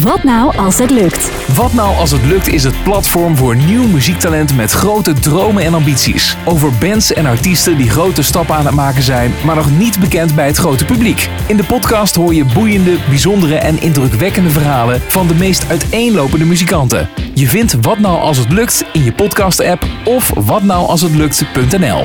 Wat nou als het lukt? Wat nou als het lukt is het platform voor nieuw muziektalent met grote dromen en ambities. Over bands en artiesten die grote stappen aan het maken zijn, maar nog niet bekend bij het grote publiek. In de podcast hoor je boeiende, bijzondere en indrukwekkende verhalen van de meest uiteenlopende muzikanten. Je vindt Wat nou als het lukt in je podcast app of watnoualshetlukt.nl.